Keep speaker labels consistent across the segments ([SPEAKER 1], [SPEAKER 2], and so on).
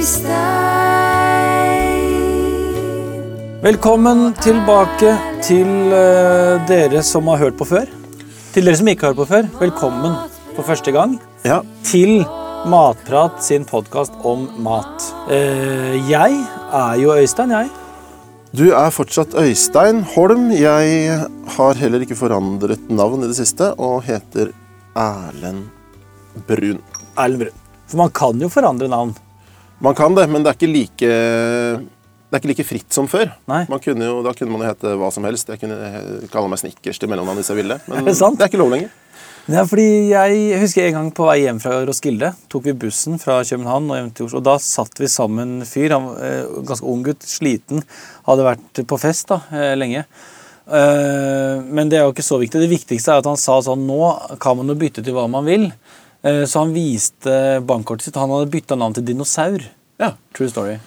[SPEAKER 1] Øystein.
[SPEAKER 2] Velkommen tilbake til eh, dere som har hørt på før. Til dere som ikke har hørt på før, velkommen for første gang
[SPEAKER 3] Ja,
[SPEAKER 2] til Matprat sin podkast om mat. Eh, jeg er jo Øystein, jeg.
[SPEAKER 3] Du er fortsatt Øystein Holm. Jeg har heller ikke forandret navn i det siste og heter Erlend Brun.
[SPEAKER 2] Erlend Brun. For man kan jo forandre navn.
[SPEAKER 3] Man kan det, men det er ikke like det er ikke like fritt som før. Kunne jo, da kunne man jo hete hva som helst. Jeg kunne kalle meg Snickers til mellomnavn hvis jeg ville. Men
[SPEAKER 2] Er det sant?
[SPEAKER 3] det er ikke lov lenger.
[SPEAKER 2] Ja, fordi jeg husker en gang på vei hjem fra Roskilde tok vi bussen fra København og hjem til Oslo. og Da satt vi sammen en fyr, han var eh, ganske ung gutt, sliten, hadde vært på fest da, eh, lenge. Eh, men det er jo ikke så viktig. Det viktigste er at han sa sånn Nå kan man jo bytte til hva man vil. Eh, så han viste bankkortet sitt. Han hadde bytta navn til Dinosaur.
[SPEAKER 3] Ja.
[SPEAKER 2] True story.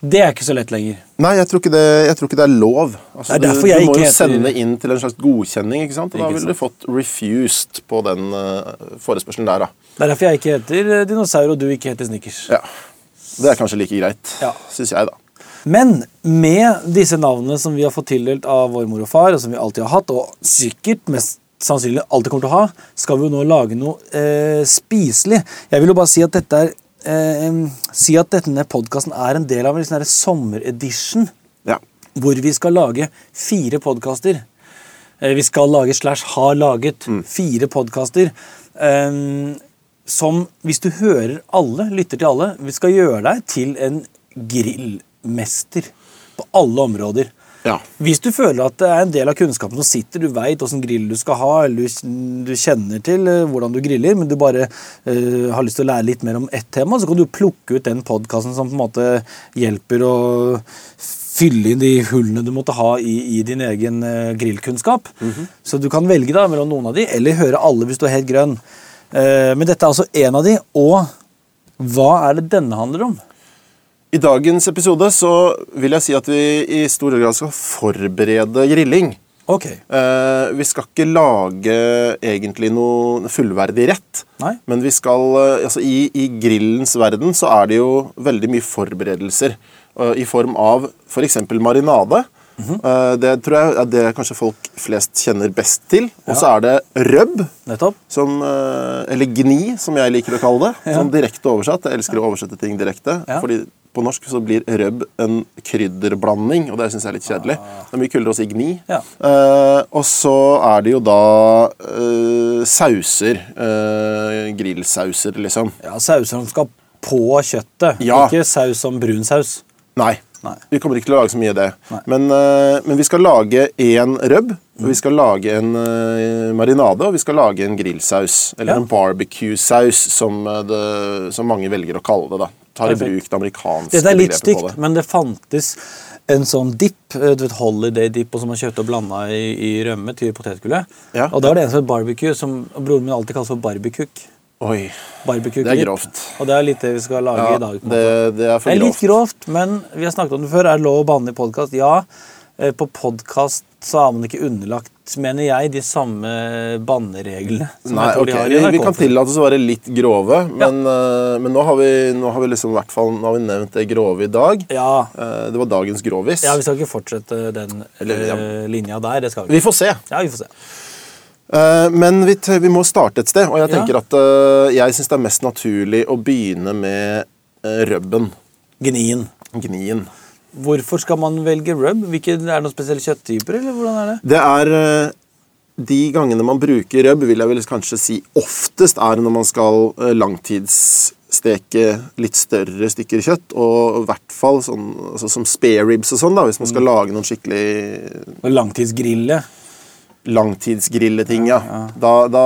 [SPEAKER 2] Det er ikke så lett lenger.
[SPEAKER 3] Nei, jeg tror ikke det, jeg tror ikke det er lov. Altså,
[SPEAKER 2] Det er
[SPEAKER 3] du,
[SPEAKER 2] jeg
[SPEAKER 3] du må jo
[SPEAKER 2] heter-
[SPEAKER 3] sende inn til en slags godkjenning, ikke sant? og da ville du fått refused på den uh, forespørselen der. da.
[SPEAKER 2] Det er derfor jeg ikke heter eh, Dinosaur, og du ikke heter Snickers.
[SPEAKER 3] Ja. Det er kanskje like greit,
[SPEAKER 2] Ja.
[SPEAKER 3] syns jeg, da.
[SPEAKER 2] Men med disse navnene som vi har fått tildelt av vår mor og far, og som vi alltid har hatt, og sikkert mest sannsynlig alltid kommer til å ha, skal vi jo nå lage noe eh, spiselig. Jeg vil jo bare si at dette er eh, Si at denne podkasten er en del av en sånn sommeredition,
[SPEAKER 3] Ja.
[SPEAKER 2] hvor vi skal lage fire podkaster. Eh, vi skal lage slash har laget fire podkaster. Som, hvis du hører alle, lytter til alle, vi skal gjøre deg til en grillmester på alle områder.
[SPEAKER 3] Ja.
[SPEAKER 2] Hvis du føler at det er en del av kunnskapen som sitter, du veit åssen grill du skal ha, eller du, kjenner til eh, hvordan du griller, men du bare uh, har lyst til å lære litt mer om ett tema, så kan du plukke ut den podkasten som på en måte hjelper å fylle inn de hullene du måtte ha i, i din egen eh, grillkunnskap. Så du kan velge da mellom noen av de, eller høre alle hvis du er helt grønn. Uh, men dette er altså én av de, og hva er det denne handler om?
[SPEAKER 3] I dagens episode så vil jeg si at vi i stor grad skal forberede grilling.
[SPEAKER 2] Ok.
[SPEAKER 3] Eh, vi skal ikke lage egentlig noe fullverdig rett.
[SPEAKER 2] Nei.
[SPEAKER 3] Men vi skal, eh, altså i, i grillens verden så er det jo veldig mye forberedelser. eh, I form av f.eks. marinade. Eh, det tror jeg er det kanskje folk flest kjenner best til. Og så er det røbb.
[SPEAKER 2] Nettopp.
[SPEAKER 3] Som, eh, eller gni, som jeg liker å kalle det. Sånn direkte oversatt. Jeg elsker å oversette ting direkte.
[SPEAKER 2] Ja.
[SPEAKER 3] Fordi på norsk så blir røbb en krydderblanding, og det syns jeg er litt kjedelig. Det er mye kulere å si gni.
[SPEAKER 2] Ja.
[SPEAKER 3] Uh, og så er det jo da uh, sauser. Uh, grillsauser, liksom.
[SPEAKER 2] Ja, sauser som skal på kjøttet.
[SPEAKER 3] Ja.
[SPEAKER 2] Ikke saus som brun saus.
[SPEAKER 3] Nei.
[SPEAKER 2] Nei.
[SPEAKER 3] Vi kommer ikke til å lage så mye av det. Men, eh, men vi skal lage én røbb, mm. vi skal lage en eh, marinade, og vi skal lage en grillsaus. Eller
[SPEAKER 2] Ja.
[SPEAKER 3] en barbecue-saus, som, eh, som mange velger å kalle det. da. Tar i bruk det amerikanske
[SPEAKER 2] Dette er litt stygt,
[SPEAKER 3] det.
[SPEAKER 2] men det fantes en sånn dipp, du vet, holiday dip, som man kjøpte og blanda i, i rømme til potetgullet.
[SPEAKER 3] Ja.
[SPEAKER 2] Og da var det en som het barbecue, som broren min alltid kalte for barbecue.
[SPEAKER 3] Oi,
[SPEAKER 2] Barbecue
[SPEAKER 3] Det er grovt.
[SPEAKER 2] Og det er litt det vi skal lage
[SPEAKER 3] ja,
[SPEAKER 2] i dag.
[SPEAKER 3] det, det er for
[SPEAKER 2] Det er litt
[SPEAKER 3] grovt.
[SPEAKER 2] grovt, men vi har snakket om det før. Er det lov å banne i podkast? Ja. Eh, På podkast så er man ikke underlagt, mener jeg, de samme bannereglene. som
[SPEAKER 3] Nei,
[SPEAKER 2] jeg tror
[SPEAKER 3] ok,
[SPEAKER 2] de har i
[SPEAKER 3] vi, vi kan tillate oss å være litt grove, men, eh, men nå har vi, nå har vi liksom, i hvert fall, nå har vi nevnt det grove i dag.
[SPEAKER 2] Ja.
[SPEAKER 3] Eh, det var dagens grovis.
[SPEAKER 2] ja, vi skal ikke fortsette den
[SPEAKER 3] Eller, ja.
[SPEAKER 2] linja der. Det skal vi
[SPEAKER 3] Vi får se.
[SPEAKER 2] Ja, vi får se.
[SPEAKER 3] Eh, Men vi, vi må starte et sted, og jeg
[SPEAKER 2] Ja.
[SPEAKER 3] tenker at eh, jeg syns det er mest naturlig å begynne med eh, røbben.
[SPEAKER 2] Gnien.
[SPEAKER 3] Gnien.
[SPEAKER 2] Hvorfor skal man velge rub? Hvilke, er det noen spesielle kjøtttyper, eller hvordan er det?
[SPEAKER 3] Det er de gangene man bruker røbb, vil jeg vel kanskje si oftest er når man skal langtidssteke litt større stykker kjøtt, og i hvert fall sånn, altså, som spare ribs og sånn, da, hvis man skal lage noen skikkelig
[SPEAKER 2] Langtidsgrille.
[SPEAKER 3] Langtidsgrilleting, ja. Da, da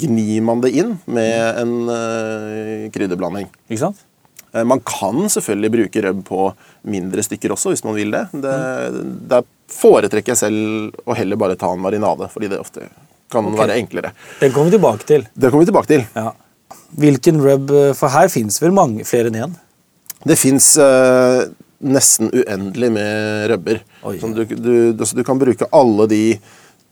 [SPEAKER 3] gnir man det inn med en uh, krydderblanding.
[SPEAKER 2] Ikke sant?
[SPEAKER 3] Eh, Man kan selvfølgelig bruke røbb på mindre stykker også, hvis man vil det. det der foretrekker jeg selv å heller bare ta en marinade, fordi det ofte kan være enklere.
[SPEAKER 2] Den kommer vi tilbake til.
[SPEAKER 3] Det kommer vi tilbake til.
[SPEAKER 2] Ja. Hvilken rub eh, For her fins vel mange flere enn én?
[SPEAKER 3] Det fins uh, nesten uendelig med.
[SPEAKER 2] Oi.
[SPEAKER 3] Som du, du, altså, du kan bruke alle de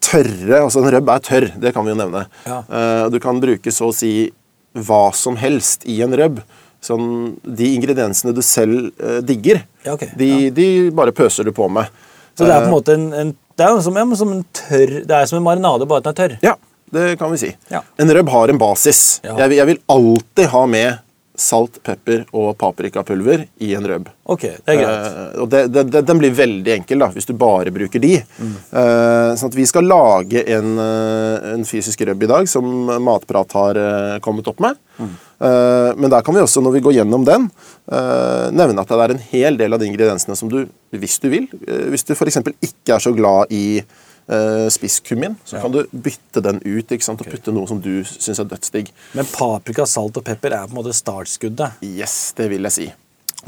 [SPEAKER 3] tørre Altså en røbb er tørr, det kan vi jo nevne.
[SPEAKER 2] Ja.
[SPEAKER 3] Eh, du kan bruke så å si hva som helst i en røbb. sånn, de ingrediensene du selv eh, digger,
[SPEAKER 2] Ja, okay.
[SPEAKER 3] de, de bare pøser du på med.
[SPEAKER 2] Så det er på en
[SPEAKER 3] Eh,
[SPEAKER 2] måte en, en det er som, ja, som en tørr Det er som en marinade, bare at den er tørr.
[SPEAKER 3] Ja, det kan vi si.
[SPEAKER 2] Ja.
[SPEAKER 3] En røbb har en basis.
[SPEAKER 2] Ja.
[SPEAKER 3] Jeg, jeg vil alltid ha med salt, pepper og paprikapulver i en røbb.
[SPEAKER 2] Ok, det er greit.
[SPEAKER 3] Uh, og det, det, det, Den blir veldig enkel da, hvis du bare bruker de.
[SPEAKER 2] Mm.
[SPEAKER 3] Uh, sånn at Vi skal lage en, eh, en fysisk røbb i dag som Matprat har uh, kommet opp med.
[SPEAKER 2] Mm.
[SPEAKER 3] Men der kan vi også, når vi går gjennom den, nevne at det er en hel del av de ingrediensene som du, hvis du vil Hvis du f.eks. ikke er så glad i spisskummin, så
[SPEAKER 2] Ja.
[SPEAKER 3] kan du bytte den ut ikke sant, og putte noe som du syns er dødsdigg.
[SPEAKER 2] Men paprika, salt og pepper er på en måte startskuddet.
[SPEAKER 3] Yes, det vil jeg si.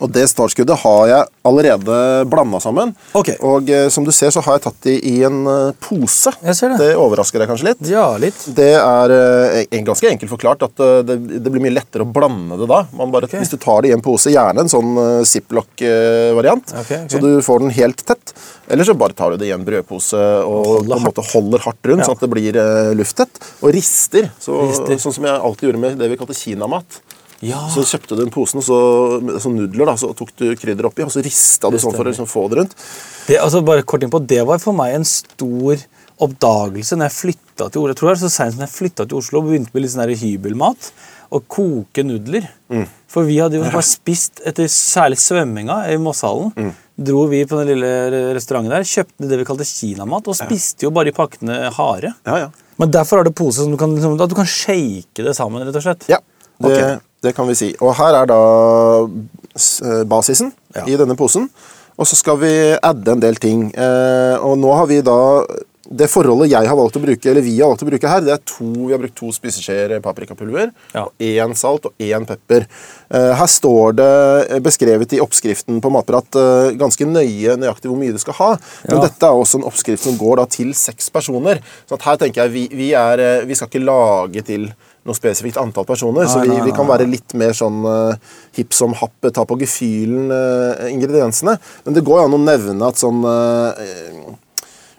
[SPEAKER 3] Og det startskuddet har jeg allerede blanda sammen.
[SPEAKER 2] Ok.
[SPEAKER 3] Og eh, som du ser, så har jeg tatt de i en eh, pose.
[SPEAKER 2] Jeg ser det.
[SPEAKER 3] Det overrasker deg kanskje litt.
[SPEAKER 2] Ja, litt.
[SPEAKER 3] Det er eh, en- ganske enkelt forklart at eh, det, det blir mye lettere å blande det da. Man bare,
[SPEAKER 2] Ok.
[SPEAKER 3] Hvis du tar det i en pose, gjerne en sånn uh, ziplock-variant,
[SPEAKER 2] Ok, ok.
[SPEAKER 3] så du får den helt tett. Eller så bare tar du det i en brødpose og på en måte holder hardt rundt,
[SPEAKER 2] Ja.
[SPEAKER 3] sånn at det blir uh, lufttett. Og rister, så,
[SPEAKER 2] Rister.
[SPEAKER 3] sånn som jeg alltid gjorde med det vi kalte kinamat.
[SPEAKER 2] Ja.
[SPEAKER 3] Så kjøpte du en posen og så, med sånn nudler, da, så tok du krydder oppi, og så rista du sånn for å liksom få det rundt.
[SPEAKER 2] Det, altså bare kort innpå, det var for meg en stor oppdagelse når jeg flytta til Oslo. Jeg tror det var så som jeg flytta til Oslo og begynte med litt sånn hybelmat. Og koke nudler.
[SPEAKER 3] Mm.
[SPEAKER 2] For vi hadde jo bare spist etter særlig svømminga i Mosshallen.
[SPEAKER 3] Mm.
[SPEAKER 2] Dro vi på den lille restauranten der, kjøpte det vi kalte kinamat, og spiste jo bare i pakkene harde.
[SPEAKER 3] Ja, ja.
[SPEAKER 2] Men derfor har du pose som du kan, liksom, at du kan shake det sammen, rett og slett.
[SPEAKER 3] Ja, det. Det kan vi si. Og her er da eh, basisen
[SPEAKER 2] Ja.
[SPEAKER 3] i denne posen. Og så skal vi adde en del ting. Eh, og nå har vi da Det forholdet jeg har valgt å bruke, eller vi har valgt å bruke her, det er to, vi har brukt to spiseskjeer paprikapulver.
[SPEAKER 2] Ja.
[SPEAKER 3] og Én salt og én pepper. Eh, her står det beskrevet i oppskriften på Matprat eh, ganske nøye nøyaktig hvor mye du skal ha. Men
[SPEAKER 2] Ja.
[SPEAKER 3] dette er også en oppskrift som går da til seks personer. Så at her tenker jeg vi, vi, er, eh, vi skal ikke lage til noe spesifikt antall personer. så vi,
[SPEAKER 2] nei,
[SPEAKER 3] vi kan være litt mer sånn uh, hipp som happ, ta på gefühlen uh, ingrediensene. Men det går jo an å nevne at sånn uh,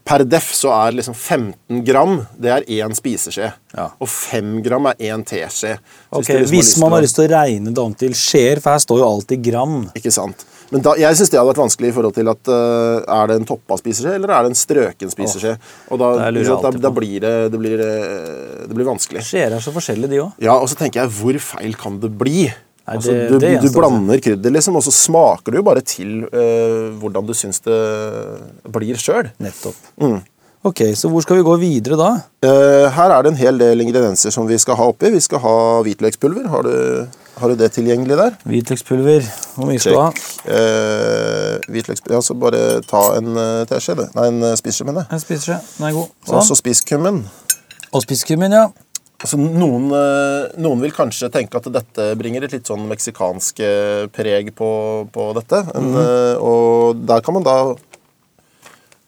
[SPEAKER 3] Per def så er liksom 15 gram det er én spiseskje.
[SPEAKER 2] Ja.
[SPEAKER 3] Og 5 gram er én teskje. Okay,
[SPEAKER 2] Ok,
[SPEAKER 3] liksom
[SPEAKER 2] Hvis man har lyst til å regne det om til skjeer, for her står jo alltid gram.
[SPEAKER 3] Ikke sant. Men da, jeg syns det hadde vært vanskelig i forhold til at uh, er det en toppa spiseskje, eller er det en strøken spiseskje? Og da, da, da blir det, det, blir, eh, det blir vanskelig.
[SPEAKER 2] Skjeer er så forskjellige, de òg.
[SPEAKER 3] Ja, og så tenker jeg, hvor feil kan det bli?
[SPEAKER 2] Nei,
[SPEAKER 3] altså,
[SPEAKER 2] det-
[SPEAKER 3] du,
[SPEAKER 2] det
[SPEAKER 3] du
[SPEAKER 2] se.
[SPEAKER 3] blander krydder, liksom, og så smaker du jo bare til uh, hvordan du syns det blir sjøl.
[SPEAKER 2] Nettopp.
[SPEAKER 3] Mm.
[SPEAKER 2] Ok, Så hvor skal vi gå videre da?
[SPEAKER 3] Eh, her er det en hel del ingredienser som vi skal ha oppi. Vi skal ha hvitløkspulver. Har du, har du det tilgjengelig der?
[SPEAKER 2] Hvitløkspulver. Hvor mye skal du ha?
[SPEAKER 3] Eh, hvitløkspulver, altså Bare ta en uh, teskje. Nei, en uh, spiseskje, mener jeg.
[SPEAKER 2] En spiseskje. Den er god.
[SPEAKER 3] Og så
[SPEAKER 2] Sånn.
[SPEAKER 3] spisskummen.
[SPEAKER 2] Og spiskummen, ja.
[SPEAKER 3] Altså, noen, eh, noen vil kanskje tenke at dette bringer et litt sånn meksikansk eh, preg på, på dette. En,
[SPEAKER 2] Mhm.
[SPEAKER 3] eh, og der kan man da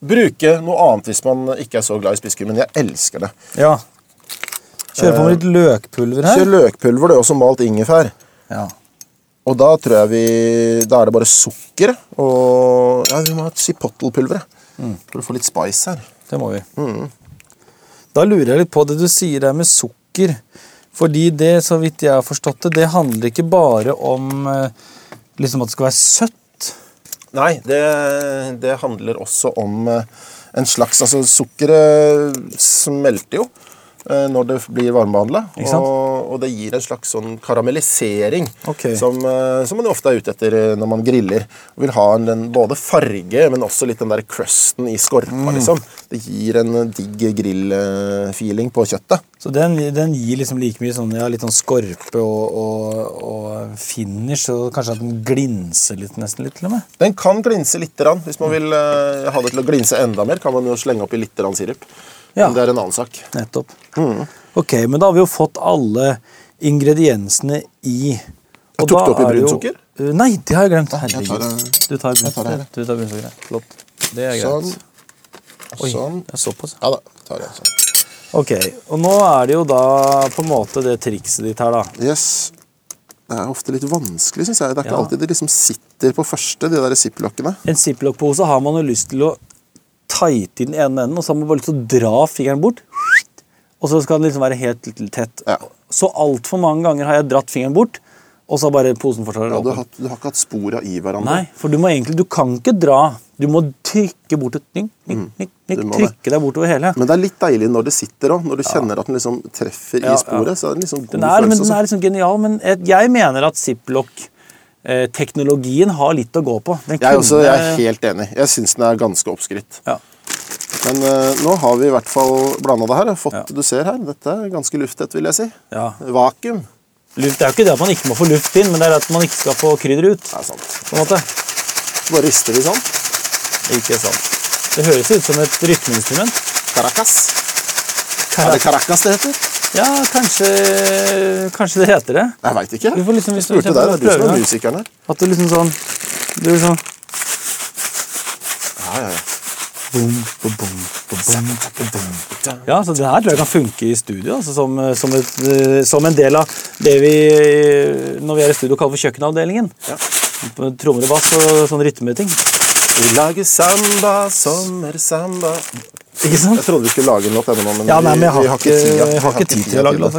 [SPEAKER 3] bruke noe annet hvis man ikke er så glad i spisskummen. Jeg elsker det.
[SPEAKER 2] ja. Kjøre på med litt løkpulver her.
[SPEAKER 3] Kjør løkpulver, det er også malt ingefær.
[SPEAKER 2] Ja.
[SPEAKER 3] Og da tror jeg vi Da er det bare sukker og Ja, vi må ha et chipotle-pulver.
[SPEAKER 2] Mm.
[SPEAKER 3] For å få litt spice her.
[SPEAKER 2] Det må vi.
[SPEAKER 3] Mm.
[SPEAKER 2] Da lurer jeg litt på det du sier der med sukker. Fordi det, så vidt jeg har forstått det, det handler ikke bare om eh, liksom at det skal være søtt.
[SPEAKER 3] Nei, det, det handler også om eh, en slags Altså, sukkeret smelter jo når det blir varmebehandla. Og, og det gir en slags sånn karamellisering
[SPEAKER 2] okay.
[SPEAKER 3] som, eh, som man ofte er ute etter eh, når man griller. Og vil ha en, den, både farge, men også litt den der crusten i skorpa.
[SPEAKER 2] Mm.
[SPEAKER 3] liksom. Det gir en eh, digg grillfeeling på kjøttet.
[SPEAKER 2] Så den, den gir liksom like mye sånn, ja, litt sånn skorpe og, og, og finish, og kanskje at den glinser litt nesten litt til og med.
[SPEAKER 3] Den kan glinse litt. Grann. Hvis man vil eh, ha det til å glinse enda mer, kan man jo slenge oppi litt sirup.
[SPEAKER 2] Ja.
[SPEAKER 3] Men det er en annen sak.
[SPEAKER 2] Nettopp. Ok, men da har vi jo fått alle ingrediensene i og
[SPEAKER 3] Tok
[SPEAKER 2] da
[SPEAKER 3] opp i
[SPEAKER 2] er sukker? jo- Uh, Nei, det har jeg glemt.
[SPEAKER 3] jeg tar
[SPEAKER 2] Herregud. Du tar brunt sukker. Flott. Det er greit.
[SPEAKER 3] Sånn.
[SPEAKER 2] Oi,
[SPEAKER 3] sånn.
[SPEAKER 2] det er såpass.
[SPEAKER 3] Ja da. Tar jeg sånn.
[SPEAKER 2] Ok, og nå er det jo da på en måte det trikset ditt her, da.
[SPEAKER 3] Yes. Det er ofte litt vanskelig, syns jeg. Det er ikke
[SPEAKER 2] Ja.
[SPEAKER 3] alltid det liksom sitter på første, de der ziplockene.
[SPEAKER 2] En ziplock-pose har man jo lyst til å tighte i den ene enden, og så har man bare lyst til å dra fingeren bort. Og så skal den liksom være helt tett.
[SPEAKER 3] Ja.
[SPEAKER 2] Så altfor mange ganger har jeg dratt fingeren bort, og så har bare posen fortsatt
[SPEAKER 3] Ja, du, har, du har ikke hatt spora i hverandre.
[SPEAKER 2] Nei, for du må egentlig, du kan ikke dra. Du må trykke bort et nikk, nikk, nikk, nikk, trykke deg bortover hele.
[SPEAKER 3] Men det er litt deilig når det sitter òg. Når du kjenner at den liksom treffer
[SPEAKER 2] Ja,
[SPEAKER 3] i sporet. så er det liksom god
[SPEAKER 2] Den er, men
[SPEAKER 3] følelse.
[SPEAKER 2] den
[SPEAKER 3] altså.
[SPEAKER 2] er liksom genial, men jeg, mener at ziplock-teknologien har litt å gå på. Den
[SPEAKER 3] Jeg er, også, jeg er helt enig. Jeg syns den er ganske oppskrytt.
[SPEAKER 2] ja.
[SPEAKER 3] Men eh, nå har vi i hvert fall blanda det her. Fått,
[SPEAKER 2] Ja.
[SPEAKER 3] Du ser her, dette er ganske lufttett, vil jeg si.
[SPEAKER 2] Ja.
[SPEAKER 3] Vakuum.
[SPEAKER 2] Luft, det er jo ikke det at man ikke må få luft inn, men det er at man ikke skal få krydder ut.
[SPEAKER 3] Det er sant.
[SPEAKER 2] på en måte.
[SPEAKER 3] Bare rister vi sånn.
[SPEAKER 2] Ikke sant. Det høres ut som et rytmeinstrument.
[SPEAKER 3] Caracas. Er det Caracas det heter?
[SPEAKER 2] Ja, kanskje, kanskje det heter det.
[SPEAKER 3] Jeg veit ikke.
[SPEAKER 2] Du får liksom-
[SPEAKER 3] spurte
[SPEAKER 2] hvis vi
[SPEAKER 3] deg. Det er du som er musikeren her.
[SPEAKER 2] At du liksom sånn Du er sånn
[SPEAKER 3] Ja, ja, ja.
[SPEAKER 2] Boom, boom, boom, boom, boom, boom, boom. Ja, så det her tror jeg kan funke i studio. Altså som, som, et, eh, som en del av det vi eh, når vi er i studio kaller for kjøkkenavdelingen.
[SPEAKER 3] Ja.
[SPEAKER 2] Trommer og bass og sånn rytmeting.
[SPEAKER 3] Vi lager samba, sommersamba
[SPEAKER 2] Ikke sant?
[SPEAKER 3] Jeg trodde vi skulle lage en låt ennå, men
[SPEAKER 2] Ja, nei, men jeg har,
[SPEAKER 3] vi, vi har ikke
[SPEAKER 2] jeg har ikke tid til å lage låt,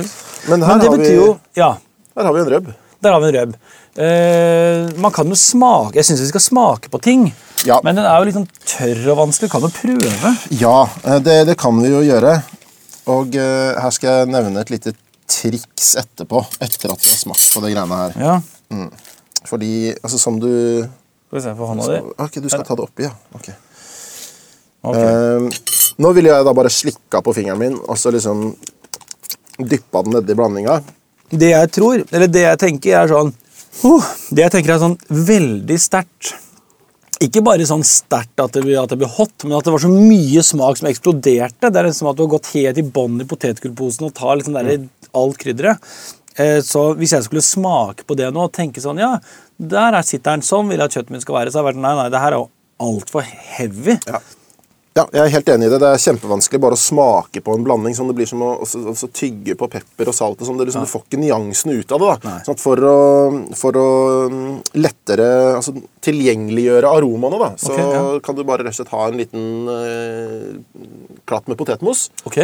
[SPEAKER 3] Men her,
[SPEAKER 2] Men
[SPEAKER 3] har vi,
[SPEAKER 2] jo Ja,
[SPEAKER 3] her har vi en røbb.
[SPEAKER 2] der har vi en røbb. Uh, man kan jo smake Jeg syns vi skal smake på ting.
[SPEAKER 3] Ja.
[SPEAKER 2] Men den er jo litt sånn tørr og vanskelig. Kan jo prøve.
[SPEAKER 3] Ja, eh, det, det kan vi jo gjøre. Og uh, her skal jeg nevne et lite triks etterpå. Etter at vi har smakt på det greiene her.
[SPEAKER 2] Ja.
[SPEAKER 3] Fordi, altså som du
[SPEAKER 2] Skal vi se på hånda di.
[SPEAKER 3] Ok, du skal ta det oppi, ja. Ok.
[SPEAKER 2] okay.
[SPEAKER 3] Uh, nå ville jeg da bare slikka på fingeren min og så liksom dyppa den nedi blandinga.
[SPEAKER 2] Det jeg tror, eller det jeg tenker, er sånn uh, Det jeg tenker er sånn veldig sterkt. Ikke bare sånn sterkt at, at det blir hot, men at det var så mye smak som eksploderte. Det er liksom at du har gått helt i bånn i potetgullposen og tar liksom der, alt krydderet. Eh, Så hvis jeg skulle smake på det nå og tenke sånn Ja, der er sitter den. Sånn vil jeg at kjøttet mitt skal være. Så har jeg vært sånn, nei, nei, det her er jo altfor heavy.
[SPEAKER 3] Ja. ja, jeg er helt enig i det. Det er kjempevanskelig bare å smake på en blanding. Sånn det blir som å også, også tygge på pepper og salt. og sånn. Det liksom, Du får ikke nyansene ut av det. da. Sånn for å, for å mm, lettere altså, tilgjengeliggjøre aromaene, da, så
[SPEAKER 2] okay, ja.
[SPEAKER 3] kan du bare rett og slett ha en liten eh, klatt med potetmos.
[SPEAKER 2] Ok?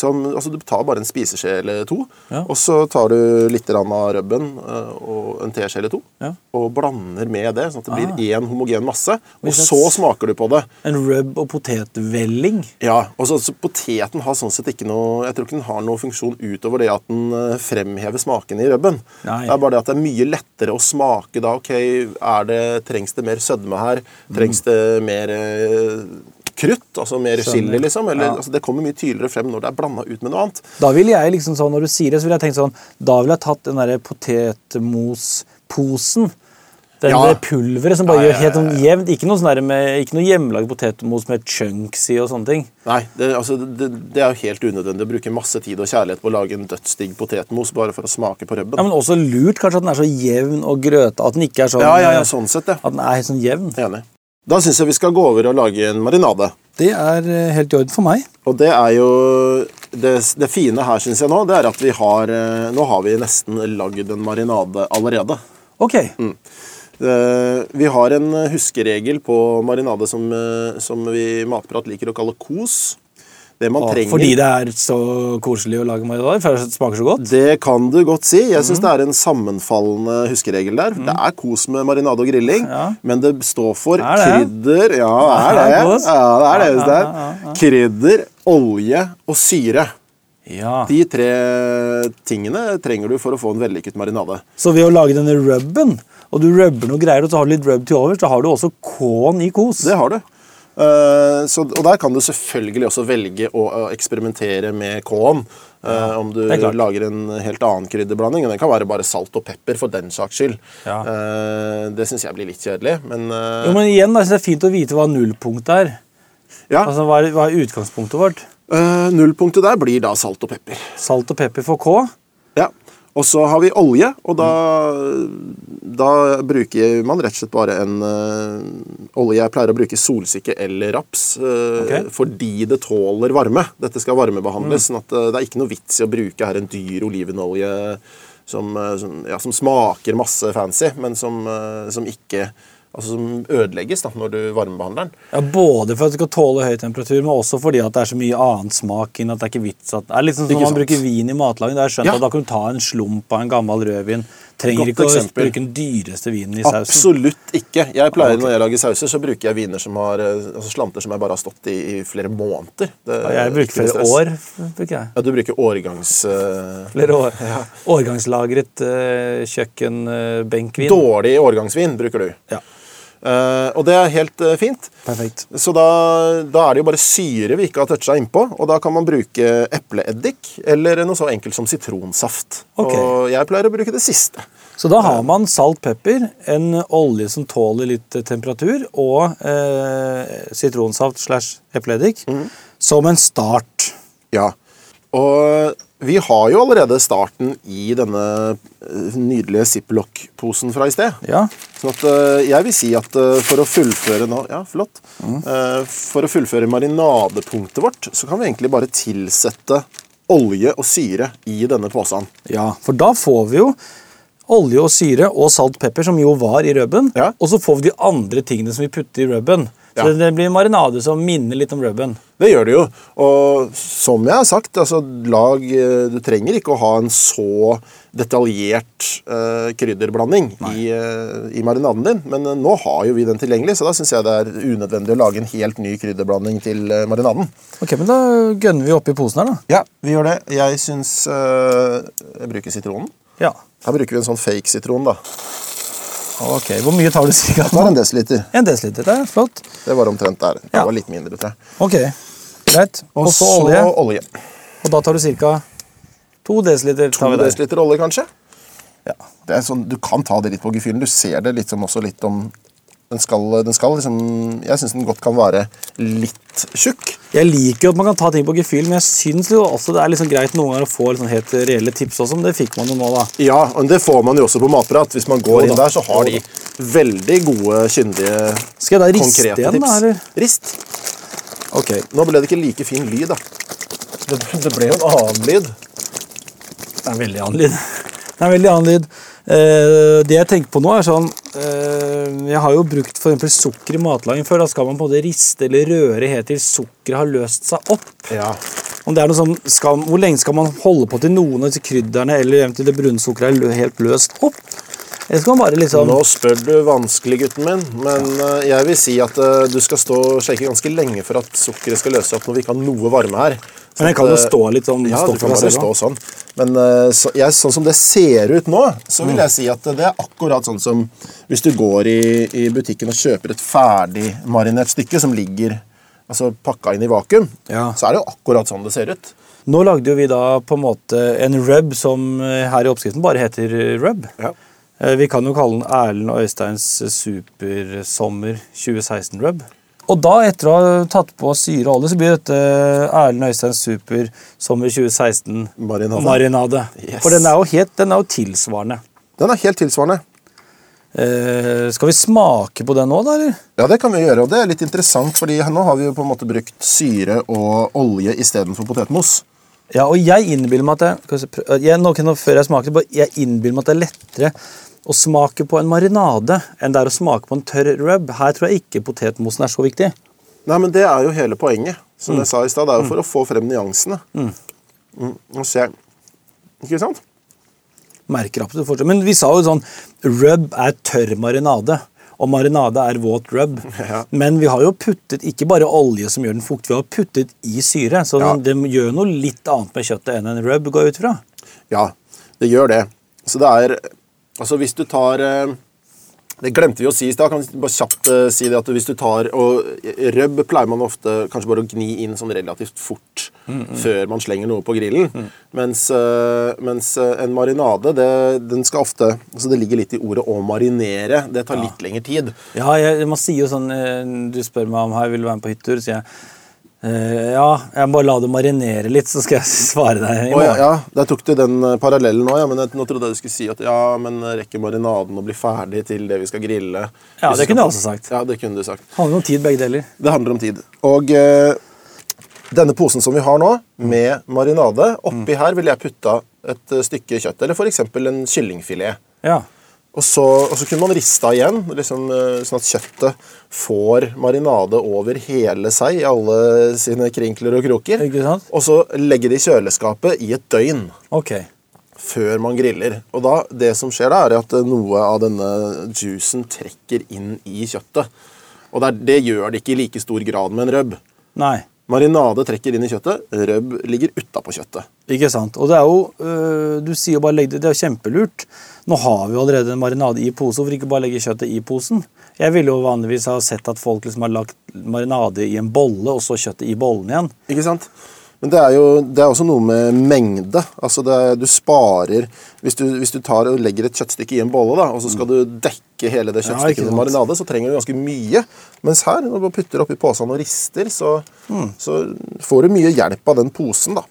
[SPEAKER 3] Som, altså, du tar bare en spiseskje eller to,
[SPEAKER 2] Ja.
[SPEAKER 3] og så tar du litt av røbben eh, og en teskje eller to,
[SPEAKER 2] Ja.
[SPEAKER 3] og blander med det, sånn at det
[SPEAKER 2] Ah.
[SPEAKER 3] blir én homogen masse. Og så smaker du på det.
[SPEAKER 2] En rub og potetvelling.
[SPEAKER 3] Ja, og så, så Poteten har sånn sett ikke noe Jeg tror ikke den har noen funksjon utover det at den eh, fremhever smakene i rubben.
[SPEAKER 2] Nei.
[SPEAKER 3] Det er bare det at det er mye lettere å smake da. ok, er det, Trengs det mer sødme her? Trengs det mer eh, krutt? Altså mer chili, liksom? Eller,
[SPEAKER 2] Ja.
[SPEAKER 3] altså, det kommer mye tydeligere frem når det er blanda ut med noe annet.
[SPEAKER 2] Da ville jeg liksom sånn, når du sier det, så ville jeg tenkt sånn Da ville jeg tatt den derre potetmosposen. Den
[SPEAKER 3] Ja.
[SPEAKER 2] det pulveret som bare
[SPEAKER 3] Ja, ja,
[SPEAKER 2] gjør helt
[SPEAKER 3] ja,
[SPEAKER 2] sånn jevnt. Ikke noe, sånn med, ikke noe hjemmelagd potetmos med chunks i og sånne ting.
[SPEAKER 3] Nei, det, altså, det, det er jo helt unødvendig å bruke masse tid og kjærlighet på å lage en dødsdigg potetmos bare for å smake på røbben.
[SPEAKER 2] Ja, Men også lurt kanskje at den er så jevn og grøta. At den ikke er sånn
[SPEAKER 3] ja, ja, ja, sånn sett, ja.
[SPEAKER 2] At den er helt sånn jevn.
[SPEAKER 3] Enig. Da syns jeg vi skal gå over og lage en marinade.
[SPEAKER 2] Det er eh, helt i orden for meg.
[SPEAKER 3] Og det er jo Det, det fine her, syns jeg nå, det er at vi har eh, Nå har vi nesten lagd en marinade allerede.
[SPEAKER 2] Ok.
[SPEAKER 3] Mm. Eh, Vi har en huskeregel på marinade som, eh, som vi i Matprat liker å kalle kos. Det man
[SPEAKER 2] Og
[SPEAKER 3] trenger
[SPEAKER 2] Fordi det er så koselig å lage marinade? For det smaker så godt?
[SPEAKER 3] Det kan du godt si. Jeg
[SPEAKER 2] Mm.
[SPEAKER 3] det er en sammenfallende huskeregel der. Det er kos med marinade og grilling,
[SPEAKER 2] Ja.
[SPEAKER 3] men det står for
[SPEAKER 2] Er det?
[SPEAKER 3] krydder Ja, det er det. Ja, det er det.
[SPEAKER 2] Ja,
[SPEAKER 3] Øystein.
[SPEAKER 2] ja, ja, ja.
[SPEAKER 3] Krydder, olje og syre.
[SPEAKER 2] Ja.
[SPEAKER 3] De tre tingene trenger du for å få en vellykket marinade.
[SPEAKER 2] Så ved å lage denne rubben, og du rubber noe greier, og så har du litt rub til overs, så har du også K-en i kos.
[SPEAKER 3] Det har du. Uh, så, og der kan du selvfølgelig også velge å å eksperimentere med K-en. ja, om du
[SPEAKER 2] er
[SPEAKER 3] lager en helt annen krydderblanding. Den kan være bare salt og pepper for den saks skyld.
[SPEAKER 2] Ja.
[SPEAKER 3] Uh, det syns jeg blir litt kjedelig, men, eh,
[SPEAKER 2] Jo, men igjen, altså, det er fint å vite hva nullpunktet er.
[SPEAKER 3] Ja.
[SPEAKER 2] Altså, hva er, hva er utgangspunktet vårt?
[SPEAKER 3] Uh, nullpunktet der blir da salt og pepper.
[SPEAKER 2] Salt og pepper for K.
[SPEAKER 3] Ja. Og så har vi olje, og da, da bruker man rett og slett bare en uh, olje. Jeg pleier å bruke solsikke eller raps uh,
[SPEAKER 2] okay.
[SPEAKER 3] fordi det tåler varme. Dette skal varmebehandles, sånn at det er ikke noe vits i å bruke her en dyr olivenolje som, som, ja, som smaker masse fancy, men som, som ikke Altså som ødelegges da, når du varmebehandler den.
[SPEAKER 2] Ja, Både for at det skal tåle høy temperatur, men også fordi at det er så mye annen smak inn at det er ikke vits at Det er sånn som når man
[SPEAKER 3] sant.
[SPEAKER 2] bruker vin i matlaging. Da har jeg skjønt
[SPEAKER 3] Ja.
[SPEAKER 2] at da kan du ta en slump av en gammel rødvin. Trenger
[SPEAKER 3] Godt
[SPEAKER 2] ikke å bruke den dyreste vinen i sausen.
[SPEAKER 3] Absolutt ikke. Jeg pleier
[SPEAKER 2] Ah, ok.
[SPEAKER 3] Når jeg lager sauser, så bruker jeg viner som har, eh, altså slanter som jeg bare har stått i i flere måneder. Det,
[SPEAKER 2] Ja, Jeg bruker flere år. bruker jeg.
[SPEAKER 3] Ja, Du bruker årgangs... Uh,
[SPEAKER 2] Flere år. Ja. Årgangslagret uh, kjøkkenbenkvin.
[SPEAKER 3] dårlig årgangsvin bruker du.
[SPEAKER 2] Ja,
[SPEAKER 3] Eh, og det er helt uh, fint.
[SPEAKER 2] perfekt.
[SPEAKER 3] Så da, da er det jo bare syre vi ikke har toucha innpå. Og da kan man bruke epleeddik eller noe så enkelt som sitronsaft.
[SPEAKER 2] Okay.
[SPEAKER 3] Og jeg pleier å bruke det siste.
[SPEAKER 2] Så da har man salt, pepper, en olje som tåler litt eh, temperatur, og uh, sitronsaft slash epleeddik
[SPEAKER 3] mm.
[SPEAKER 2] som en start.
[SPEAKER 3] Ja. Og vi har jo allerede starten i denne eh, nydelige ziplock-posen fra i sted.
[SPEAKER 2] Ja,
[SPEAKER 3] Sånn at eh, jeg vil si at eh, for å fullføre nå Ja, flott. Mm. For å fullføre marinadepunktet vårt, så kan vi egentlig bare tilsette olje og syre i denne posen.
[SPEAKER 2] ja, for da får vi jo olje og syre og salt, pepper, som jo var i rubben.
[SPEAKER 3] Ja.
[SPEAKER 2] Og så får vi de andre tingene som vi putter i rubben. Så
[SPEAKER 3] Ja.
[SPEAKER 2] det blir en marinade som minner litt om rubben.
[SPEAKER 3] Det gjør det jo. Og som jeg har sagt, altså, lag, eh, du trenger ikke å ha en så detaljert uh, krydderblanding i, uh, i marinaden din. Men uh, nå har jo vi den tilgjengelig, så da syns jeg det er unødvendig å lage en helt ny krydderblanding til marinaden.
[SPEAKER 2] Ok, men Da gønner vi oppi posen her, da.
[SPEAKER 3] Ja, vi gjør det. Jeg syns Jeg bruker sitronen.
[SPEAKER 2] Ja.
[SPEAKER 3] Her bruker vi en sånn fake sitron, da.
[SPEAKER 2] Ok, Hvor mye tar du cirka?
[SPEAKER 3] Det var en desiliter.
[SPEAKER 2] En desiliter. Det er flott.
[SPEAKER 3] Det var omtrent der. Det
[SPEAKER 2] Ja.
[SPEAKER 3] var litt mindre, tror jeg.
[SPEAKER 2] Ok, greit.
[SPEAKER 3] Og
[SPEAKER 2] så olje.
[SPEAKER 3] olje.
[SPEAKER 2] Og da tar du ca. to desiliter.
[SPEAKER 3] To
[SPEAKER 2] tar vi der.
[SPEAKER 3] desiliter olje, kanskje.
[SPEAKER 2] Ja.
[SPEAKER 3] Det er sånn, du kan ta det litt på gefühlen. Du ser det liksom også litt om Den skal, den skal liksom Jeg syns den godt kan være litt tjukk.
[SPEAKER 2] Jeg liker jo at man kan ta ting på gefühl, men jeg syns jo også det er liksom greit noen ganger å få liksom helt reelle tips også, men det fikk man jo nå, da.
[SPEAKER 3] Ja, og det får man jo også på Matprat. Hvis man går inn der, så har de veldig gode, kyndige,
[SPEAKER 2] Skal jeg da riste
[SPEAKER 3] konkrete
[SPEAKER 2] igjen,
[SPEAKER 3] tips.
[SPEAKER 2] da? eller?
[SPEAKER 3] Rist.
[SPEAKER 2] Ok.
[SPEAKER 3] Nå ble det ikke like fin lyd, da. Det, det ble jo en annen lyd.
[SPEAKER 2] Det er en veldig annen lyd. Det er en veldig annen lyd. Eh, det jeg tenker på nå, er sånn eh, Jeg har jo brukt for eksempel sukker i matlaging før. Da skal man på en måte riste eller røre helt til sukkeret har løst seg opp.
[SPEAKER 3] Ja.
[SPEAKER 2] Om det er noe sånn, skal, Hvor lenge skal man holde på til noen av disse krydderne eller eventuelt det brune sukkeret er helt løst opp? Liksom
[SPEAKER 3] Nå spør du vanskelig, gutten min, men ja. jeg vil si at eh, du skal stå og shake ganske lenge for at sukkeret skal løse opp når vi ikke har noe varme her.
[SPEAKER 2] Men jeg kan jo stå litt sånn
[SPEAKER 3] Ja,
[SPEAKER 2] stå
[SPEAKER 3] du
[SPEAKER 2] for
[SPEAKER 3] kan
[SPEAKER 2] deg selv
[SPEAKER 3] stå sånn. Men eh, så, jeg, sånn som det ser ut nå, så vil jeg si at det er akkurat sånn som hvis du går i, i butikken og kjøper et ferdig marinert stykke som ligger altså pakka inn i vakuum,
[SPEAKER 2] Ja.
[SPEAKER 3] så er det jo akkurat sånn det ser ut.
[SPEAKER 2] Nå lagde vi da på en måte en rub som eh, her i oppskriften bare heter eh, rub.
[SPEAKER 3] Ja.
[SPEAKER 2] Vi kan jo kalle den Erlend og Øysteins supersommer 2016-rub. Og da, etter å ha tatt på syre og olje, så blir dette Erlend Øystein Super sommer 2016
[SPEAKER 3] Marinade.
[SPEAKER 2] marinade.
[SPEAKER 3] Yes.
[SPEAKER 2] For den er jo, helt, den er jo tilsvarende.
[SPEAKER 3] Den er helt tilsvarende.
[SPEAKER 2] Eh, skal vi smake på den nå, da? eller?
[SPEAKER 3] Ja, det kan vi gjøre, og det er litt interessant, fordi nå har vi jo på en måte brukt syre og olje istedenfor potetmos.
[SPEAKER 2] Ja, og jeg innbiller meg at prø- jeg, nå, Før jeg smaker, jeg innbiller meg at det er lettere å smake på en marinade enn det er å smake på en tørr rub. Her tror jeg ikke potetmosen er så viktig.
[SPEAKER 3] Nei, men det er jo hele poenget, som jeg sa i stad. Det er jo for å få frem nyansene. Mm. Nå ser jeg Ikke sant?
[SPEAKER 2] Merker absolutt fortsatt. Men vi sa jo sånn Rub er tørr marinade. Og marinade er våt rub.
[SPEAKER 3] Ja.
[SPEAKER 2] Men vi har jo puttet ikke bare olje som gjør den fuktig, vi har puttet i syre. Så
[SPEAKER 3] Ja.
[SPEAKER 2] det gjør noe litt annet med kjøttet enn en rub, går jeg ut fra.
[SPEAKER 3] Ja, det gjør det. Så det er Altså, hvis du tar eh, Det glemte vi å si i stad. Kan vi bare kjapt eh, si det at hvis du tar og Røbb pleier man ofte kanskje bare å gni inn sånn relativt fort før man slenger noe på grillen. Mens, eh, mens eh, en marinade, det, den skal ofte altså Det ligger litt i ordet 'å marinere'. Det tar litt lengre tid.
[SPEAKER 2] Ja, jeg, man sier jo sånn eh, Du spør meg om jeg vil være med på hyttetur, sier jeg eh, ja, jeg må bare la det marinere litt, så skal jeg svare deg i
[SPEAKER 3] Å, ja,
[SPEAKER 2] morgen.
[SPEAKER 3] ja, Der tok du den eh, parallellen nå, ja, men jeg, nå trodde jeg du skulle si at ja, men rekker marinaden å bli ferdig til det vi skal grille?
[SPEAKER 2] Ja, det kunne jeg også sagt.
[SPEAKER 3] Ja, det kunne du sagt.
[SPEAKER 2] Handler om tid, begge deler.
[SPEAKER 3] Det handler om tid. Og uh, denne posen som vi har nå, med marinade, oppi her ville jeg putta et eh, stykke kjøtt, eller f.eks. en kyllingfilet.
[SPEAKER 2] Ja.
[SPEAKER 3] Og så, og så kunne man rista igjen, liksom, eh, sånn at kjøttet får marinade over hele seg i alle sine krinkler og kroker.
[SPEAKER 2] Ikke sant?
[SPEAKER 3] Og så legge det i kjøleskapet i et døgn.
[SPEAKER 2] Ok.
[SPEAKER 3] før man griller. Og da, det som skjer da, er at eh, noe av denne juicen trekker inn i kjøttet. Og det, er, det gjør det ikke i like stor grad med en røbb.
[SPEAKER 2] Nei.
[SPEAKER 3] Marinade trekker inn i kjøttet, røbb ligger utapå kjøttet.
[SPEAKER 2] Ikke sant. Og det er jo øh, Du sier jo bare legg det Det er jo kjempelurt. Nå har vi jo allerede en marinade i pose. Hvorfor ikke bare legge kjøttet i posen? Jeg ville jo vanligvis ha sett at folk liksom har lagt marinade i en bolle, og så kjøttet i bollen igjen.
[SPEAKER 3] Ikke sant? Men det er jo det er også noe med mengde. Altså det, du sparer hvis du, hvis du tar og legger et kjøttstykke i en bolle, da, og så skal du dekke hele det
[SPEAKER 2] Ja,
[SPEAKER 3] kjøttstykket med marinade, så trenger du ganske mye. Mens her, når du putter oppi posen og rister, så, så får du mye hjelp av den posen, da.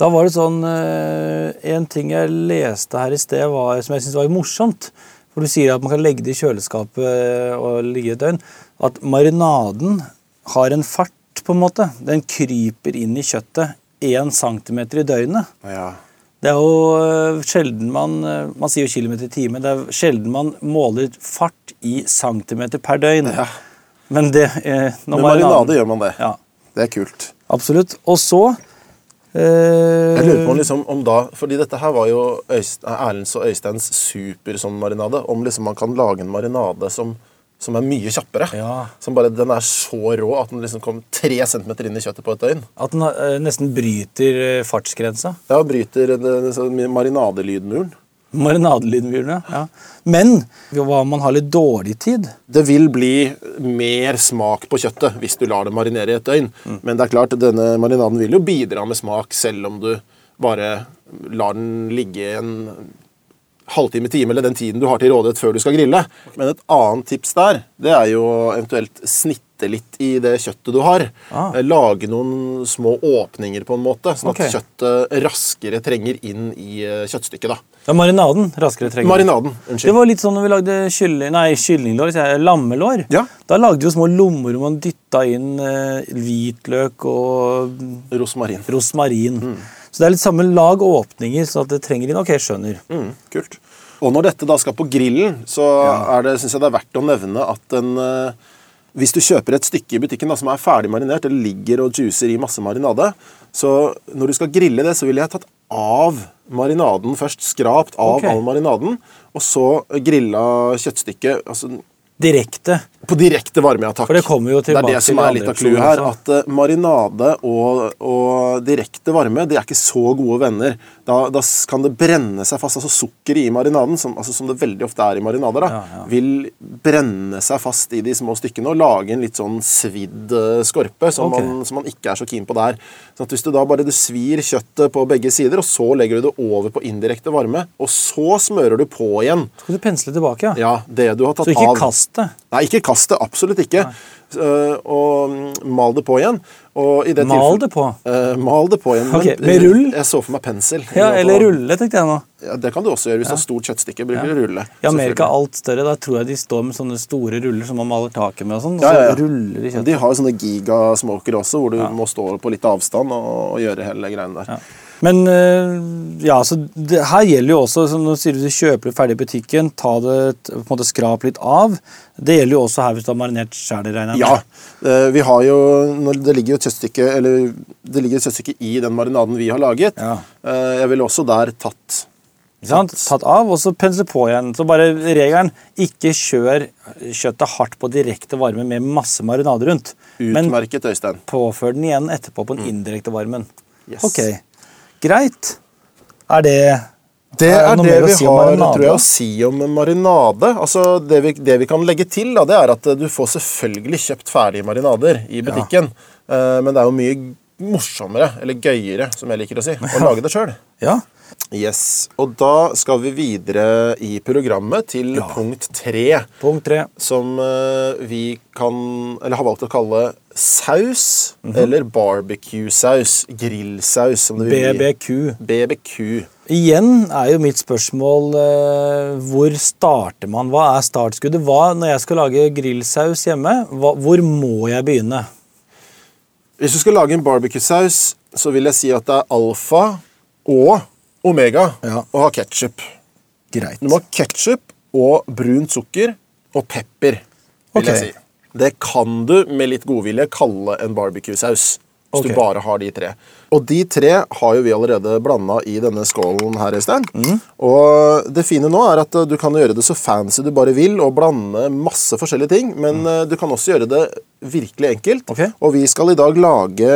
[SPEAKER 2] Da var det sånn øh, En ting jeg leste her i sted var, som jeg syntes var morsomt. For du sier at man kan legge det i kjøleskapet øh, og ligge et døgn. At marinaden har en fart, på en måte. Den kryper inn i kjøttet én centimeter i døgnet.
[SPEAKER 3] Ja.
[SPEAKER 2] Det er jo øh, sjelden man Man sier jo kilometer i time. Det er sjelden man måler fart i centimeter per døgn.
[SPEAKER 3] Ja.
[SPEAKER 2] Men det eh, når
[SPEAKER 3] Med marinade gjør man det.
[SPEAKER 2] Ja,
[SPEAKER 3] Det er kult.
[SPEAKER 2] absolutt. Og så
[SPEAKER 3] Jeg lurer på om, liksom, om da, fordi dette her var jo Øyst, Erlends og Øysteins super sånn marinade. Om liksom man kan lage en marinade som, som er mye kjappere.
[SPEAKER 2] Ja.
[SPEAKER 3] Som bare, Den er så rå at den liksom kom tre centimeter inn i kjøttet på et døgn.
[SPEAKER 2] At den øh, nesten bryter øh, fartsgrensa.
[SPEAKER 3] Ja, bryter sånn marinadelydmuren.
[SPEAKER 2] Marinadelydmyrene. Ja. Men hva om man har litt dårlig tid?
[SPEAKER 3] Det vil bli mer smak på kjøttet hvis du lar det marinere i et døgn. Men det er klart, denne marinaden vil jo bidra med smak selv om du bare lar den ligge en halvtime, time eller den tiden du har til rådighet før du skal grille. Men et annet tips der, det er jo eventuelt snitte litt i det kjøttet du har.
[SPEAKER 2] Ah.
[SPEAKER 3] Eh, Lage noen små åpninger på en måte, sånn
[SPEAKER 2] Ok.
[SPEAKER 3] at kjøttet raskere trenger inn i eh, kjøttstykket. da.
[SPEAKER 2] Ja, marinaden raskere trenger.
[SPEAKER 3] Marinaden,
[SPEAKER 2] Det var litt sånn når vi lagde kylling, nei, kyllinglår, jeg, lammelår.
[SPEAKER 3] Ja.
[SPEAKER 2] Da lagde vi små lommer hvor man dytta inn eh, hvitløk og
[SPEAKER 3] Rosmarin.
[SPEAKER 2] rosmarin. Så det er litt samme lag åpninger, sånn at det trenger inn. Ok, skjønner.
[SPEAKER 3] Mm, kult. Og når dette da skal på grillen, så er det, synes jeg det er verdt å nevne at en eh, Hvis du kjøper et stykke i butikken da, som er ferdig marinert, eller ligger og juicer i masse marinade, så når du skal grille det, så ville jeg tatt av marinaden først. Skrapt av
[SPEAKER 2] okay.
[SPEAKER 3] all marinaden, og så grilla kjøttstykket altså,
[SPEAKER 2] Direkte.
[SPEAKER 3] På direkte varme, ja takk.
[SPEAKER 2] For det kommer jo
[SPEAKER 3] Det er det som er litt av clouet her. At eh, marinade og, og direkte varme de er ikke så gode venner. Da, da kan det brenne seg fast. altså Sukkeret i marinaden, som, altså, som det veldig ofte er i marinader, da,
[SPEAKER 2] Ja, ja.
[SPEAKER 3] vil brenne seg fast i de små stykkene og lage en litt sånn svidd eh, skorpe som,
[SPEAKER 2] okay.
[SPEAKER 3] man, som man ikke er så keen på der. Sånn at Hvis du da bare du svir kjøttet på begge sider, og så legger du det over på indirekte varme, og så smører du på igjen
[SPEAKER 2] Skal du pensle tilbake, ja?
[SPEAKER 3] ja, det du har tatt
[SPEAKER 2] Så ikke kast det.
[SPEAKER 3] Nei, ikke kast det. Absolutt ikke. Uh, og mm, mal det på igjen. Og i det
[SPEAKER 2] Mal det på?
[SPEAKER 3] Uh, mal det på igjen.
[SPEAKER 2] Ok, med
[SPEAKER 3] eh,
[SPEAKER 2] rull?
[SPEAKER 3] Jeg så for meg pensel.
[SPEAKER 2] Ja,
[SPEAKER 3] Og-
[SPEAKER 2] eller rulle, tenkte jeg nå.
[SPEAKER 3] Ja, det kan du også gjøre hvis du har stort kjøttstykke. Bruker du rulle.
[SPEAKER 2] I Amerika er alt større. Da tror jeg de står med sånne store ruller som man maler taket med. og sånn,
[SPEAKER 3] Ja, ja, ja.
[SPEAKER 2] så ruller de kjøttet.
[SPEAKER 3] De har jo sånne gigasmokere også, hvor du må stå på litt avstand og, og gjøre hele greiene der.
[SPEAKER 2] Men øh, ja, så det, her gjelder jo også som Nå sier du du kjøper det ferdig i butikken, ta det, på en måte skrap litt av. Det gjelder jo også her hvis du har marinert sjæl.
[SPEAKER 3] Ja. eh, Vi har jo Det ligger jo et kjøttstykke Eller det ligger et kjøttstykke i den marinaden vi har laget.
[SPEAKER 2] Ja.
[SPEAKER 3] Eh, Jeg ville også der tatt
[SPEAKER 2] sant? Tatt av, og så pensle på igjen. Så bare regelen ikke kjør kjøttet hardt på direkte varme med masse marinade rundt.
[SPEAKER 3] Utmerket, Øystein.
[SPEAKER 2] Men påfør den igjen etterpå på den indirekte varmen.
[SPEAKER 3] Yes.
[SPEAKER 2] Ok, greit. Er det
[SPEAKER 3] Det
[SPEAKER 2] Er det
[SPEAKER 3] er det
[SPEAKER 2] å
[SPEAKER 3] vi
[SPEAKER 2] si
[SPEAKER 3] har tror jeg, å si om marinade. Altså, det, vi, det vi kan legge til, da, det er at eh, du får selvfølgelig kjøpt ferdige marinader i butikken. Ja. men det er jo mye morsommere, eller gøyere, som jeg liker å si, å lage det sjøl.
[SPEAKER 2] Ja.
[SPEAKER 3] Yes. Og da skal vi videre i programmet til
[SPEAKER 2] Ja.
[SPEAKER 3] punkt tre.
[SPEAKER 2] Punkt tre.
[SPEAKER 3] Som eh, vi kan Eller har valgt å kalle saus. Eller barbecue-saus. Grillsaus, som det vil.
[SPEAKER 2] BBQ.
[SPEAKER 3] BBQ.
[SPEAKER 2] Igjen er jo mitt spørsmål eh, hvor starter man? Hva er startskuddet? Hva, når jeg skal lage grillsaus hjemme, hva, hvor må jeg begynne?
[SPEAKER 3] Hvis du skal lage en barbecue-saus, så vil jeg si at det er alfa og omega
[SPEAKER 2] Ja.
[SPEAKER 3] og ha ketsjup.
[SPEAKER 2] Greit.
[SPEAKER 3] Du må ha ketsjup og brunt sukker og pepper, vil
[SPEAKER 2] okay.
[SPEAKER 3] jeg si. Det kan du med litt godvilje kalle en barbecue-saus. Hvis
[SPEAKER 2] okay.
[SPEAKER 3] du bare har de tre. Og de tre har jo vi allerede blanda i denne skålen her, Øystein.
[SPEAKER 2] Mhm.
[SPEAKER 3] Og det fine nå er at eh, du kan gjøre det så fancy du bare vil, og blande masse forskjellige ting. Men mm. du kan også gjøre det virkelig enkelt.
[SPEAKER 2] Okay.
[SPEAKER 3] Og vi skal i dag lage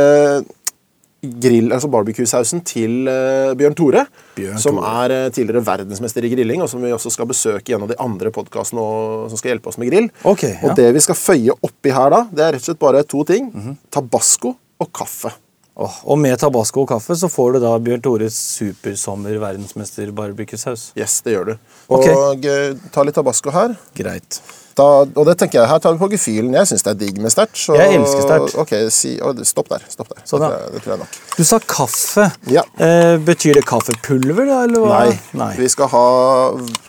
[SPEAKER 3] grill, altså barbecue-sausen til eh, Bjørn Tore.
[SPEAKER 2] Bjørn
[SPEAKER 3] som
[SPEAKER 2] Tore.
[SPEAKER 3] er eh, tidligere verdensmester i grilling, og som vi også skal besøke i en av de andre podkastene som skal hjelpe oss med grill.
[SPEAKER 2] Okay, ja.
[SPEAKER 3] Og det vi skal føye oppi her da, det er rett og slett bare to ting.
[SPEAKER 2] Mhm.
[SPEAKER 3] Tabasco og kaffe.
[SPEAKER 2] Oh, og med tabasco og kaffe så får du da Bjørn Tores supersommer verdensmester barbecue-saus.
[SPEAKER 3] Yes, det gjør du. Og eh, ta litt tabasco her.
[SPEAKER 2] Greit.
[SPEAKER 3] Da, og det tenker jeg, Her tar vi på gefühlen. Jeg syns det er digg med sterkt.
[SPEAKER 2] Jeg elsker sterkt.
[SPEAKER 3] Ok, si, Stopp der. stopp der.
[SPEAKER 2] Sånn, ja.
[SPEAKER 3] det tror jeg nok.
[SPEAKER 2] Du sa kaffe.
[SPEAKER 3] Ja.
[SPEAKER 2] Eh, betyr det kaffepulver, da? Eller hva?
[SPEAKER 3] Nei, vi skal ha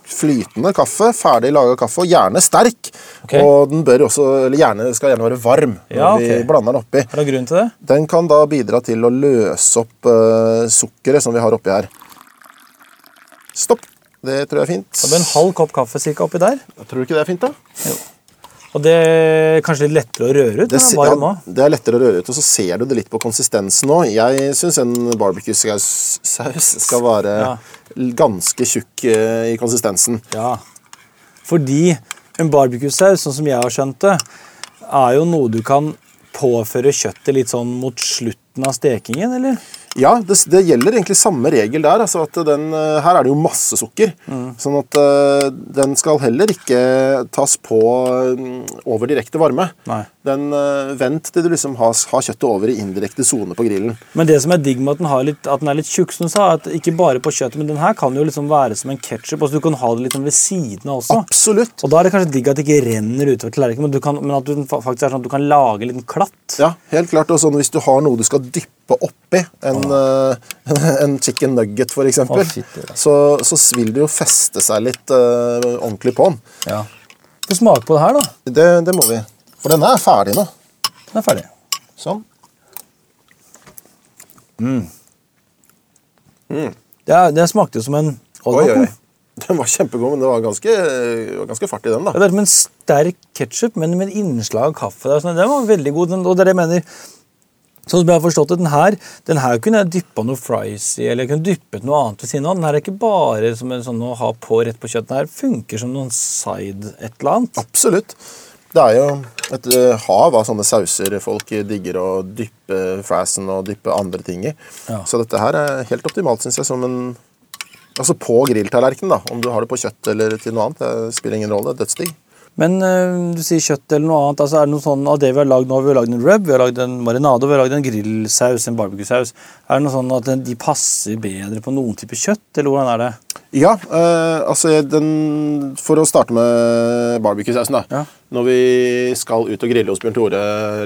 [SPEAKER 3] flytende kaffe, ferdig laga kaffe, og gjerne sterk.
[SPEAKER 2] Okay.
[SPEAKER 3] Og den bør også, eller gjerne, skal gjerne være varm når
[SPEAKER 2] Ja, okay.
[SPEAKER 3] vi blander den oppi.
[SPEAKER 2] Er det grunn til det?
[SPEAKER 3] Den kan da bidra til å løse opp uh, sukkeret som vi har oppi her. Stopp. Det tror jeg er fint.
[SPEAKER 2] Det blir en halv kopp kaffe cirka oppi der.
[SPEAKER 3] Tror du ikke det er fint, da?
[SPEAKER 2] Og det er kanskje litt lettere å røre ut?
[SPEAKER 3] Det, ja, det er lettere å røre ut, og så ser du det litt på konsistensen òg. Jeg syns en barbecue-saus skal være
[SPEAKER 2] Ja.
[SPEAKER 3] ganske tjukk eh, i konsistensen.
[SPEAKER 2] Ja. Fordi en barbecue-saus, sånn som jeg har skjønt det, er jo noe du kan påføre kjøttet litt sånn mot slutten av stekingen, eller?
[SPEAKER 3] Ja, det, det gjelder egentlig samme regel der. altså den, eh, Her er det jo masse sukker.
[SPEAKER 2] Mm.
[SPEAKER 3] Sånn at eh, den skal heller ikke tas på mm, over direkte varme.
[SPEAKER 2] Nei.
[SPEAKER 3] Den eh, Vent til du liksom har, har kjøttet over i indirekte sone på grillen.
[SPEAKER 2] Men det som er digg med at den, har litt, at den er litt tjukk, som du sa, at ikke bare på kjøttet, men den her kan jo liksom være som en ketsjup. Altså, du kan ha det litt sånn ved siden av også.
[SPEAKER 3] Absolutt.
[SPEAKER 2] Og da er det kanskje digg at det ikke renner utover tallerkenen, men, men at du faktisk er sånn at du kan lage en liten klatt.
[SPEAKER 3] Ja, helt klart. Og sånn hvis du har noe du skal dyppe oppi, en, eh, en chicken nugget f.eks.,
[SPEAKER 2] fytti
[SPEAKER 3] så, så vil det jo feste seg litt uh, ordentlig på den.
[SPEAKER 2] Ja. Få smake på det her, da.
[SPEAKER 3] Det, det må vi. For denne er ferdig nå.
[SPEAKER 2] Den er ferdig.
[SPEAKER 3] Sånn.
[SPEAKER 2] Det, er, det smakte jo som en
[SPEAKER 3] Oi, Oi,
[SPEAKER 2] oi.
[SPEAKER 3] Den var kjempegod, men det var ganske, ganske fart i den,
[SPEAKER 2] Ja,
[SPEAKER 3] da.
[SPEAKER 2] Det er som en sterk ketsjup, men med innslag av kaffe. Der. Så Den var veldig god. Den, og det er det jeg mener. Sånn som jeg har forstått det, den her, den her kunne jeg dyppa noe fries i, eller jeg kunne dyppet noe annet ved siden av. Den her er ikke bare som en sånn å ha på rett på kjøttet. Den her funker som noen side et eller annet.
[SPEAKER 3] Absolutt. Det er jo et eh, hav av sånne sauser folk digger å dyppe friesen og dyppe andre ting i.
[SPEAKER 2] Ja.
[SPEAKER 3] Så dette her er helt optimalt, syns jeg, som en Altså på grilltallerkenen, da. Om du har det på kjøtt eller til noe annet. Det spiller ingen rolle. Dødsdigg.
[SPEAKER 2] Men øh, du sier kjøtt eller noe annet. altså Er det noe sånn av det vi har lagd nå? Vi har lagd en rub, vi har lagd en marinade vi har lagd en grillsaus, en barbecuesaus. Er det noe sånn at de passer bedre på noen type kjøtt, eller hvordan er det?
[SPEAKER 3] Ja, eh, altså den, For å starte med barbecue-sausen, da.
[SPEAKER 2] Ja.
[SPEAKER 3] Når vi skal ut og grille hos Bjørn Tore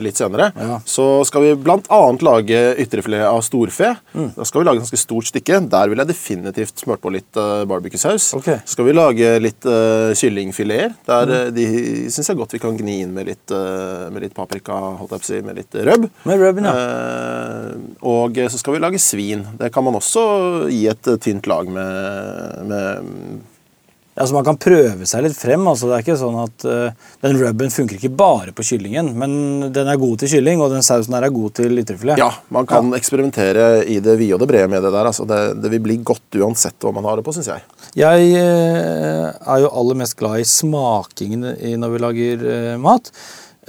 [SPEAKER 3] litt senere,
[SPEAKER 2] Ja.
[SPEAKER 3] så skal vi bl.a. lage ytrefilet av storfe.
[SPEAKER 2] Mm.
[SPEAKER 3] Da skal vi lage et ganske stort stykke. Der vil jeg definitivt smurt på litt uh, barbecuesaus.
[SPEAKER 2] Okay.
[SPEAKER 3] Så skal vi lage litt uh, kyllingfileter. Der mm. de syns jeg godt vi kan gni inn med litt, uh, med litt paprika, holdt jeg på å si, med litt røbb.
[SPEAKER 2] Med rubben, ja.
[SPEAKER 3] Uh, og så skal vi lage svin. Det kan man også gi et tynt lag med, med
[SPEAKER 2] Altså Man kan prøve seg litt frem. altså Det er ikke sånn at uh, Den rubben funker ikke bare på kyllingen, men den er god til kylling, og den sausen her er god til ytrefilet.
[SPEAKER 3] Ja, man kan eksperimentere i det vide og det brede med det der. Altså det, det vil bli godt uansett hva man har det på, syns jeg.
[SPEAKER 2] Jeg uh, er jo aller mest glad i smakingen når vi lager uh, mat.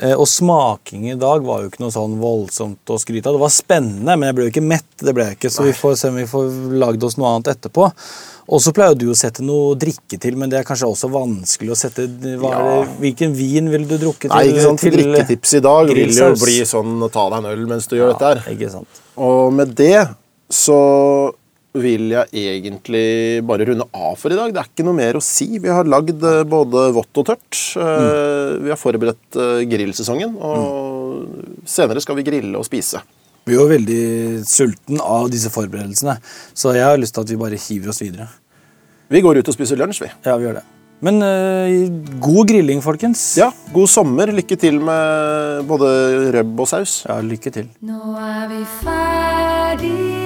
[SPEAKER 2] Eh, Og smaking i dag var jo ikke noe sånn voldsomt å skryte av. Det var spennende, men jeg ble jo ikke mett. det ble jeg ikke, Så vi får se om vi får lagd oss noe annet etterpå. Og så pleier du å sette noe drikke til, men det er kanskje også vanskelig å sette hva
[SPEAKER 3] Ja.
[SPEAKER 2] Hvilken vin vil du drukke til?
[SPEAKER 3] Nei, ikke sant?
[SPEAKER 2] til
[SPEAKER 3] Drikketips i dag vil jo bli sånn ta deg en øl mens du gjør dette her.
[SPEAKER 2] Ikke sant.
[SPEAKER 3] Og med det så vil jeg egentlig bare runde av for i dag. Det er ikke noe mer å si. Vi har lagd eh, både vått og tørt. Mm. Vi har forberedt eh, grillsesongen, og senere skal vi grille og spise.
[SPEAKER 2] Vi er jo veldig sulten av disse forberedelsene, så jeg har lyst til at vi bare hiver oss videre.
[SPEAKER 3] Vi går ut og spiser lunsj, vi.
[SPEAKER 2] Ja, vi gjør det. Men øh, god grilling, folkens.
[SPEAKER 3] Ja, God sommer. Lykke til med både røbb og saus.
[SPEAKER 2] Ja, lykke til.
[SPEAKER 1] Nå er vi ferdig